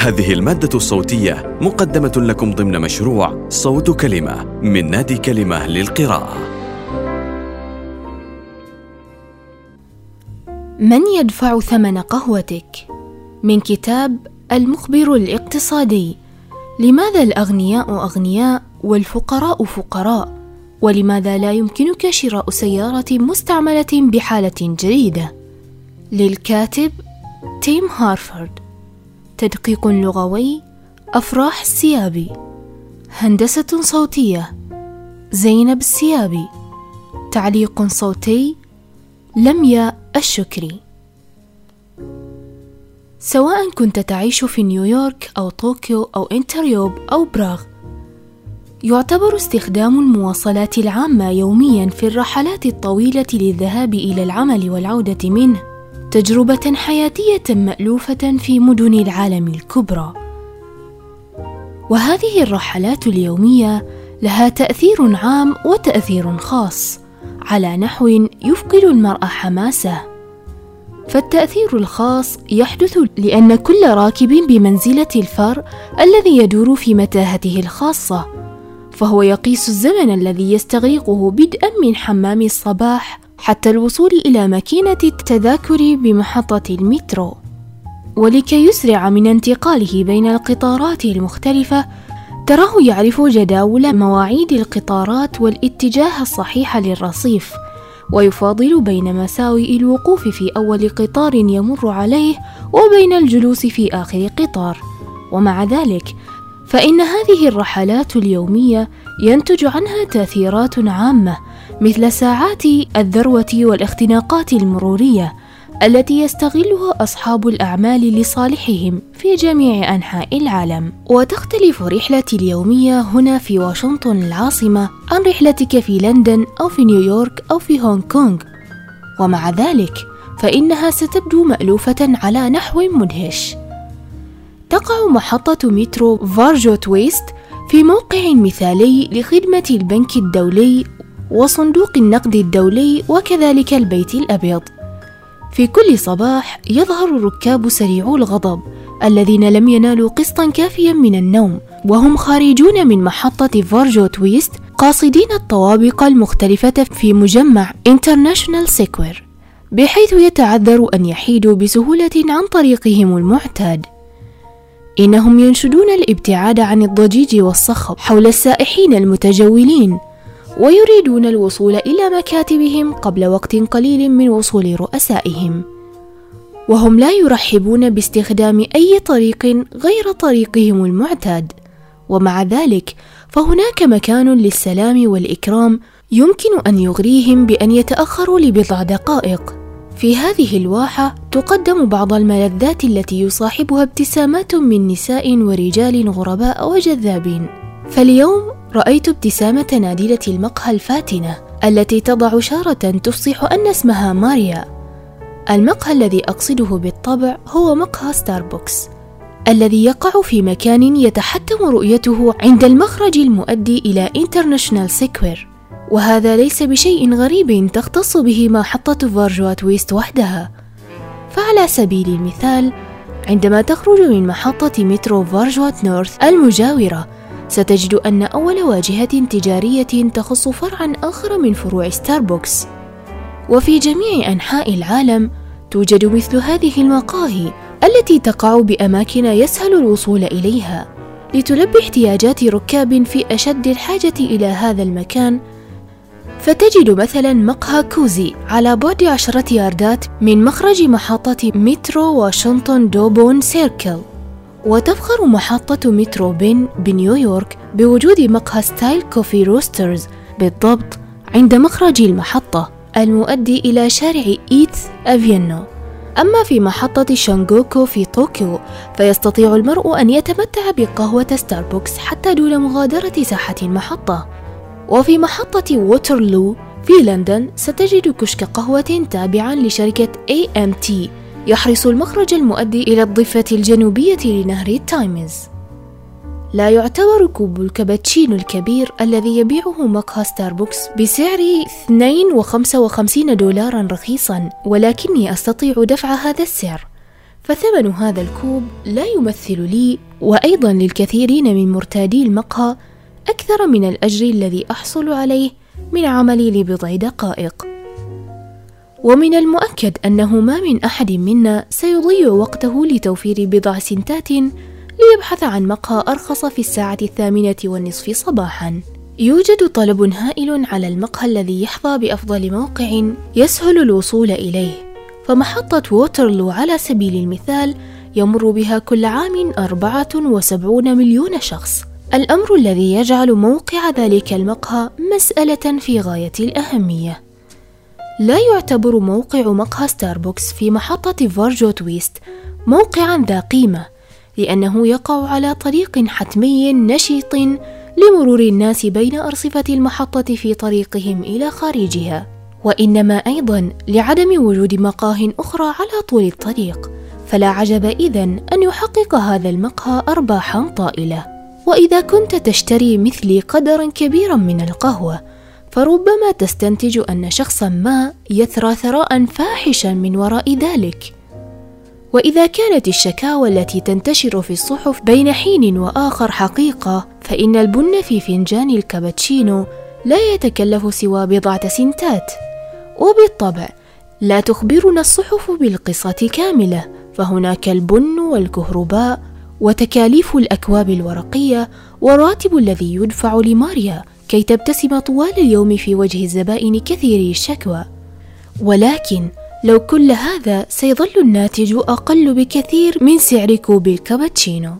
هذه المادة الصوتية مقدمة لكم ضمن مشروع صوت كلمة من نادي كلمة للقراءة. من يدفع ثمن قهوتك؟ من كتاب المخبر الاقتصادي لماذا الأغنياء أغنياء والفقراء فقراء؟ ولماذا لا يمكنك شراء سيارة مستعملة بحالة جيدة؟ للكاتب تيم هارفورد تدقيق لغوي أفراح السيابي هندسة صوتية زينب السيابي تعليق صوتي لميا الشكري. سواء كنت تعيش في نيويورك أو طوكيو أو أنتويرب أو براغ يعتبر استخدام المواصلات العامة يوميا في الرحلات الطويلة للذهاب إلى العمل والعودة منه. تجربة حياتية مألوفة في مدن العالم الكبرى. وهذه الرحلات اليومية لها تأثير عام وتأثير خاص على نحو يفقد المرء حماسه. فالتأثير الخاص يحدث لأن كل راكب بمنزلة الفار الذي يدور في متاهته الخاصة، فهو يقيس الزمن الذي يستغرقه بدءا من حمام الصباح حتى الوصول إلى ماكينة التذاكر بمحطة المترو. ولكي يسرع من انتقاله بين القطارات المختلفة تراه يعرف جداول مواعيد القطارات والاتجاه الصحيح للرصيف ويفاضل بين مساوئ الوقوف في أول قطار يمر عليه وبين الجلوس في آخر قطار. ومع ذلك فإن هذه الرحلات اليومية ينتج عنها تأثيرات عامة مثل ساعات الذروة والاختناقات المرورية التي يستغلها أصحاب الأعمال لصالحهم في جميع أنحاء العالم، وتختلف رحلتي اليومية هنا في واشنطن العاصمة عن رحلتك في لندن أو في نيويورك أو في هونغ كونغ، ومع ذلك فإنها ستبدو مألوفة على نحو مدهش. تقع محطة مترو فارجوت ويست في موقع مثالي لخدمة البنك الدولي وصندوق النقد الدولي وكذلك البيت الأبيض. في كل صباح يظهر الركاب سريعو الغضب الذين لم ينالوا قسطا كافيا من النوم وهم خارجون من محطة فاراجوت ويست قاصدين الطوابق المختلفة في مجمع انترناشونال سكوير بحيث يتعذر أن يحيدوا بسهولة عن طريقهم المعتاد إنهم ينشدون الابتعاد عن الضجيج والصخب حول السائحين المتجولين ويريدون الوصول إلى مكاتبهم قبل وقت قليل من وصول رؤسائهم. وهم لا يرحبون باستخدام أي طريق غير طريقهم المعتاد. ومع ذلك فهناك مكان للسلام والإكرام يمكن أن يغريهم بأن يتأخروا لبضع دقائق. في هذه الواحة تقدم بعض الملذات التي يصاحبها ابتسامات من نساء ورجال غرباء وجذابين. فاليوم رأيت ابتسامة نادلة المقهى الفاتنة التي تضع شارة تفصح أن اسمها ماريا. المقهى الذي أقصده بالطبع هو مقهى ستاربكس الذي يقع في مكان يتحتم رؤيته عند المخرج المؤدي إلى انترناشونال سيكوير وهذا ليس بشيء غريب تختص به محطة فارجوات ويست وحدها. فعلى سبيل المثال عندما تخرج من محطة مترو فارجوات نورث المجاورة ستجد أن أول واجهة تجارية تخص فرعا آخر من فروع ستاربكس وفي جميع أنحاء العالم توجد مثل هذه المقاهي التي تقع بأماكن يسهل الوصول إليها. لتلبي احتياجات ركاب في أشد الحاجة إلى هذا المكان فتجد مثلا مقهى كوزي على بعد عشرة ياردات من مخرج محطة مترو واشنطن دوبون سيركل. وتفخر محطة مترو بن بنيويورك بوجود مقهى سياتل كوفي روسترز بالضبط عند مخرج المحطة المؤدي إلى شارع إيتث أفينيو. أما في محطة شينجوكو في طوكيو فيستطيع المرء أن يتمتع بقهوة ستاربكس حتى دون مغادرة ساحة المحطة. وفي محطة ووترلو في لندن ستجد كشك قهوة تابعا لشركة AMT يحرس المخرج المؤدي إلى الضفة الجنوبية لنهر التايمز. لا يعتبر كوب الكابتشينو الكبير الذي يبيعه مقهى ستاربكس بسعر 52 دولارا رخيصا ولكني أستطيع دفع هذا السعر. فثمن هذا الكوب لا يمثل لي وأيضا للكثيرين من مرتادي المقهى أكثر من الأجر الذي أحصل عليه من عملي لبضع دقائق. ومن المؤكد أنه ما من أحد منا سيضيع وقته لتوفير بضع سنتات ليبحث عن مقهى أرخص في الساعة الثامنة والنصف صباحا. يوجد طلب هائل على المقهى الذي يحظى بأفضل موقع يسهل الوصول إليه. فمحطة ووترلو على سبيل المثال يمر بها كل عام أربعة وسبعون مليون شخص. الأمر الذي يجعل موقع ذلك المقهى مسألة في غاية الأهمية. لا يعتبر موقع مقهى ستاربكس في محطة فارجوت ويست موقعا ذا قيمة لأنه يقع على طريق حتمي نشيط لمرور الناس بين أرصفة المحطة في طريقهم إلى خارجها. وإنما أيضا لعدم وجود مقاه أخرى على طول الطريق فلا عجب إذن أن يحقق هذا المقهى أرباحا طائلة. وإذا كنت تشتري مثلي قدرا كبيرا من القهوة فربما تستنتج أن شخصا ما يثرى ثراء فاحشا من وراء ذلك. وإذا كانت الشكاوى التي تنتشر في الصحف بين حين وآخر حقيقة فإن البن في فنجان الكابتشينو لا يتكلف سوى بضعة سنتات. وبالطبع لا تخبرنا الصحف بالقصة كاملة فهناك البن والكهرباء وتكاليف الأكواب الورقية والراتب الذي يدفع لماريا. كي تبتسم طوال اليوم في وجه الزبائن كثيري الشكوى. ولكن لو كل هذا سيظل الناتج أقل بكثير من سعر كوب الكابتشينو.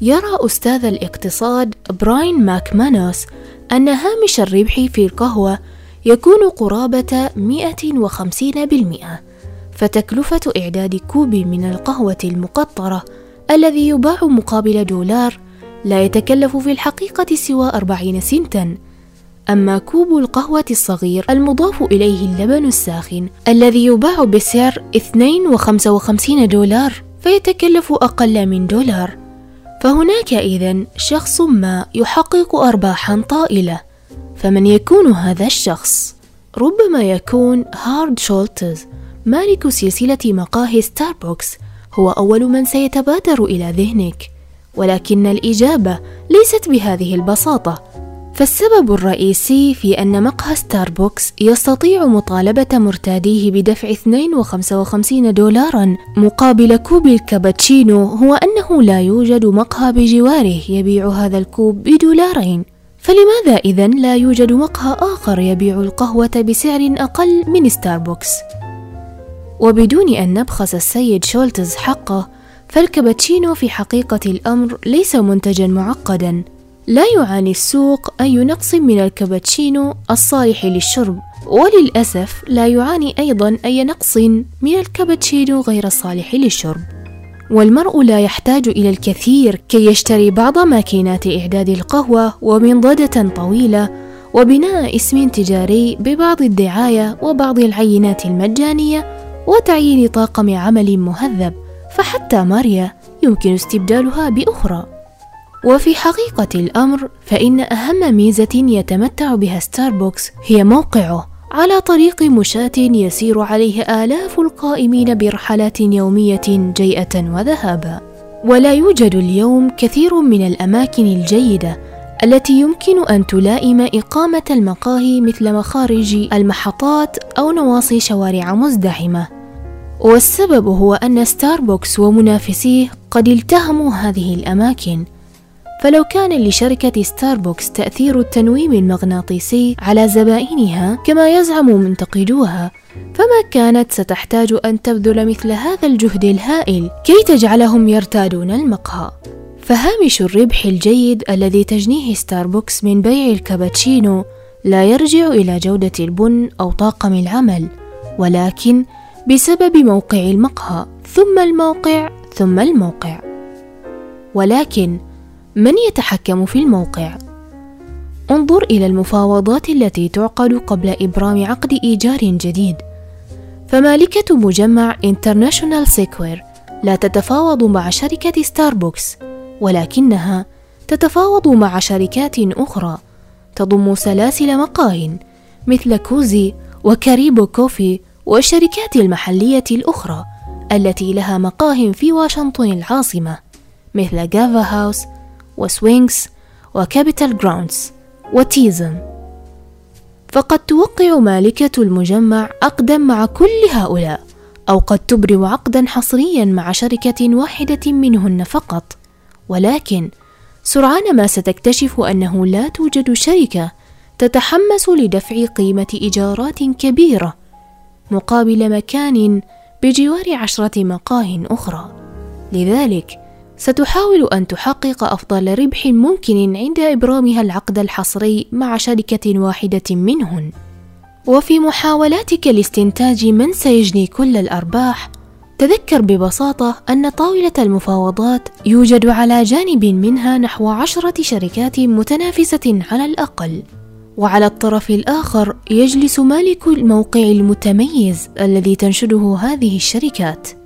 يرى أستاذ الاقتصاد براين ماكمانوس أن هامش الربح في القهوة يكون قرابة 150% فتكلفة إعداد كوب من القهوة المقطرة الذي يباع مقابل دولار لا يتكلف في الحقيقة سوى 40 سنتا. أما كوب القهوة الصغير المضاف إليه اللبن الساخن الذي يباع بسعر 2.55 دولار فيتكلف أقل من دولار. فهناك إذن شخص ما يحقق أرباحا طائلة. فمن يكون هذا الشخص؟ ربما يكون هارد شولتز مالك سلسلة مقاهي ستاربكس هو أول من سيتبادر إلى ذهنك. ولكن الإجابة ليست بهذه البساطة. فالسبب الرئيسي في أن مقهى ستاربكس يستطيع مطالبة مرتاديه بدفع 2.55 دولارا مقابل كوب الكابتشينو هو أنه لا يوجد مقهى بجواره يبيع هذا الكوب بدولارين فلماذا إذا لا يوجد مقهى آخر يبيع القهوة بسعر أقل من ستاربكس؟ وبدون أن نبخس السيد شولتز حقه فالكابتشينو في حقيقة الأمر ليس منتجا معقدا لا يعاني السوق أي نقص من الكابتشينو الصالح للشرب وللأسف لا يعاني أيضا أي نقص من الكابتشينو غير الصالح للشرب. والمرء لا يحتاج إلى الكثير كي يشتري بعض ماكينات إعداد القهوة ومنضدة طويلة وبناء اسم تجاري ببعض الدعاية وبعض العينات المجانية وتعيين طاقم عمل مهذب. فحتى ماريا يمكن استبدالها بأخرى. وفي حقيقة الأمر فإن أهم ميزة يتمتع بها ستاربكس هي موقعه. على طريق مشاة يسير عليه آلاف القائمين برحلات يومية جيئة وذهابا. ولا يوجد اليوم كثير من الأماكن الجيدة التي يمكن أن تلائم إقامة المقاهي مثل مخارج المحطات أو نواصي شوارع مزدحمة. والسبب هو أن ستاربكس ومنافسيه قد التهموا هذه الأماكن. فلو كان لشركة ستاربكس تأثير التنويم المغناطيسي على زبائنها كما يزعم منتقدوها فما كانت ستحتاج أن تبذل مثل هذا الجهد الهائل كي تجعلهم يرتادون المقهى. فهامش الربح الجيد الذي تجنيه ستاربكس من بيع الكابتشينو لا يرجع إلى جودة البن أو طاقم العمل ولكن بسبب موقع المقهى ثم الموقع ثم الموقع. ولكن من يتحكم في الموقع؟ انظر إلى المفاوضات التي تعقد قبل إبرام عقد إيجار جديد. فمالكة مجمع انترناشونال سيكوير لا تتفاوض مع شركة ستاربكس ولكنها تتفاوض مع شركات أخرى تضم سلاسل مقاه مثل كوزي وكاريبو كوفي والشركات المحلية الأخرى التي لها مقاه في واشنطن العاصمة مثل جافا هاوس وسوينجز وكابيتال جراوندز وتيزم. فقد توقع مالكة المجمع عقدا مع كل هؤلاء أو قد تبرم عقدا حصريا مع شركة واحدة منهن فقط. ولكن سرعان ما ستكتشف أنه لا توجد شركة تتحمس لدفع قيمة إيجارات كبيرة مقابل مكان بجوار عشرة مقاه أخرى. لذلك ستحاول أن تحقق أفضل ربح ممكن عند إبرامها العقد الحصري مع شركة واحدة منهن. وفي محاولاتك لاستنتاج من سيجني كل الأرباح تذكر ببساطة أن طاولة المفاوضات يوجد على جانب منها نحو عشرة شركات متنافسة على الأقل. وعلى الطرف الآخر يجلس مالك الموقع المتميز الذي تنشده هذه الشركات.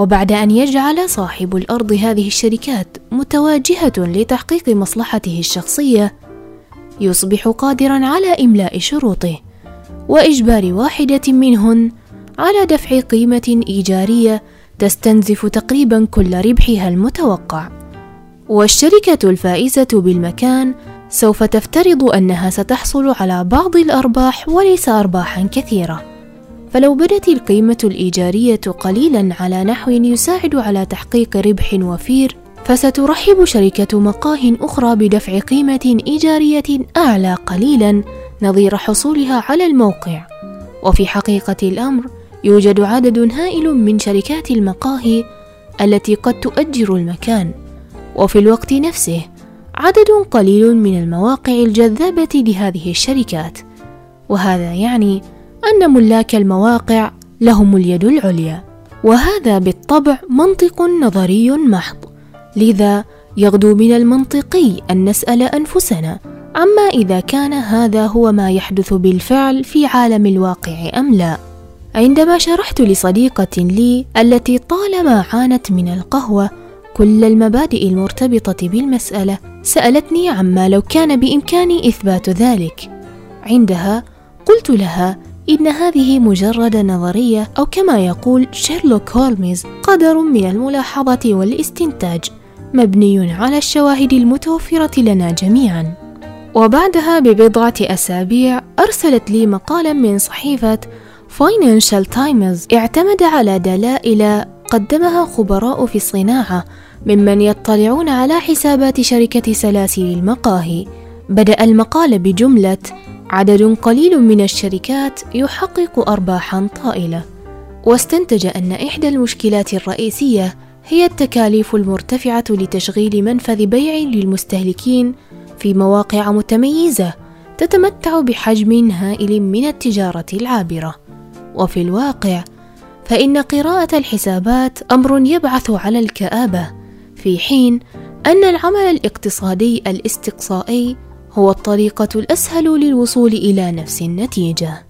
وبعد أن يجعل صاحب الأرض هذه الشركات متواجهة لتحقيق مصلحته الشخصية يصبح قادرا على إملاء شروطه وإجبار واحدة منهن على دفع قيمة إيجارية تستنزف تقريبا كل ربحها المتوقع. والشركة الفائزة بالمكان سوف تفترض أنها ستحصل على بعض الأرباح وليس أرباحا كثيرة. فلو بدت القيمة الإيجارية قليلا على نحو يساعد على تحقيق ربح وفير فسترحب شركة مقاه أخرى بدفع قيمة إيجارية أعلى قليلا نظير حصولها على الموقع. وفي حقيقة الأمر يوجد عدد هائل من شركات المقاهي التي قد تؤجر المكان. وفي الوقت نفسه عدد قليل من المواقع الجذابة لهذه الشركات. وهذا يعني أن ملاك المواقع لهم اليد العليا وهذا بالطبع منطق نظري محض لذا يغدو من المنطقي أن نسأل أنفسنا عما إذا كان هذا هو ما يحدث بالفعل في عالم الواقع أم لا. عندما شرحت لصديقة لي التي طالما عانت من القهوة كل المبادئ المرتبطة بالمسألة سألتني عما لو كان بإمكاني إثبات ذلك. عندها قلت لها إن هذه مجرد نظرية أو كما يقول شيرلوك هولمز قدر من الملاحظة والاستنتاج مبني على الشواهد المتوفرة لنا جميعا. وبعدها ببضعة أسابيع أرسلت لي مقالا من صحيفة فاينانشال تايمز اعتمد على دلائل قدمها خبراء في الصناعة ممن يطلعون على حسابات شركة سلاسل المقاهي. بدأ المقال بجملة عدد قليل من الشركات يحقق أرباحا طائلة. واستنتج أن إحدى المشكلات الرئيسية هي التكاليف المرتفعة لتشغيل منفذ بيع للمستهلكين في مواقع متميزة تتمتع بحجم هائل من التجارة العابرة. وفي الواقع فإن قراءة الحسابات أمر يبعث على الكآبة في حين أن العمل الاقتصادي الاستقصائي هو الطريقة الأسهل للوصول إلى نفس النتيجة.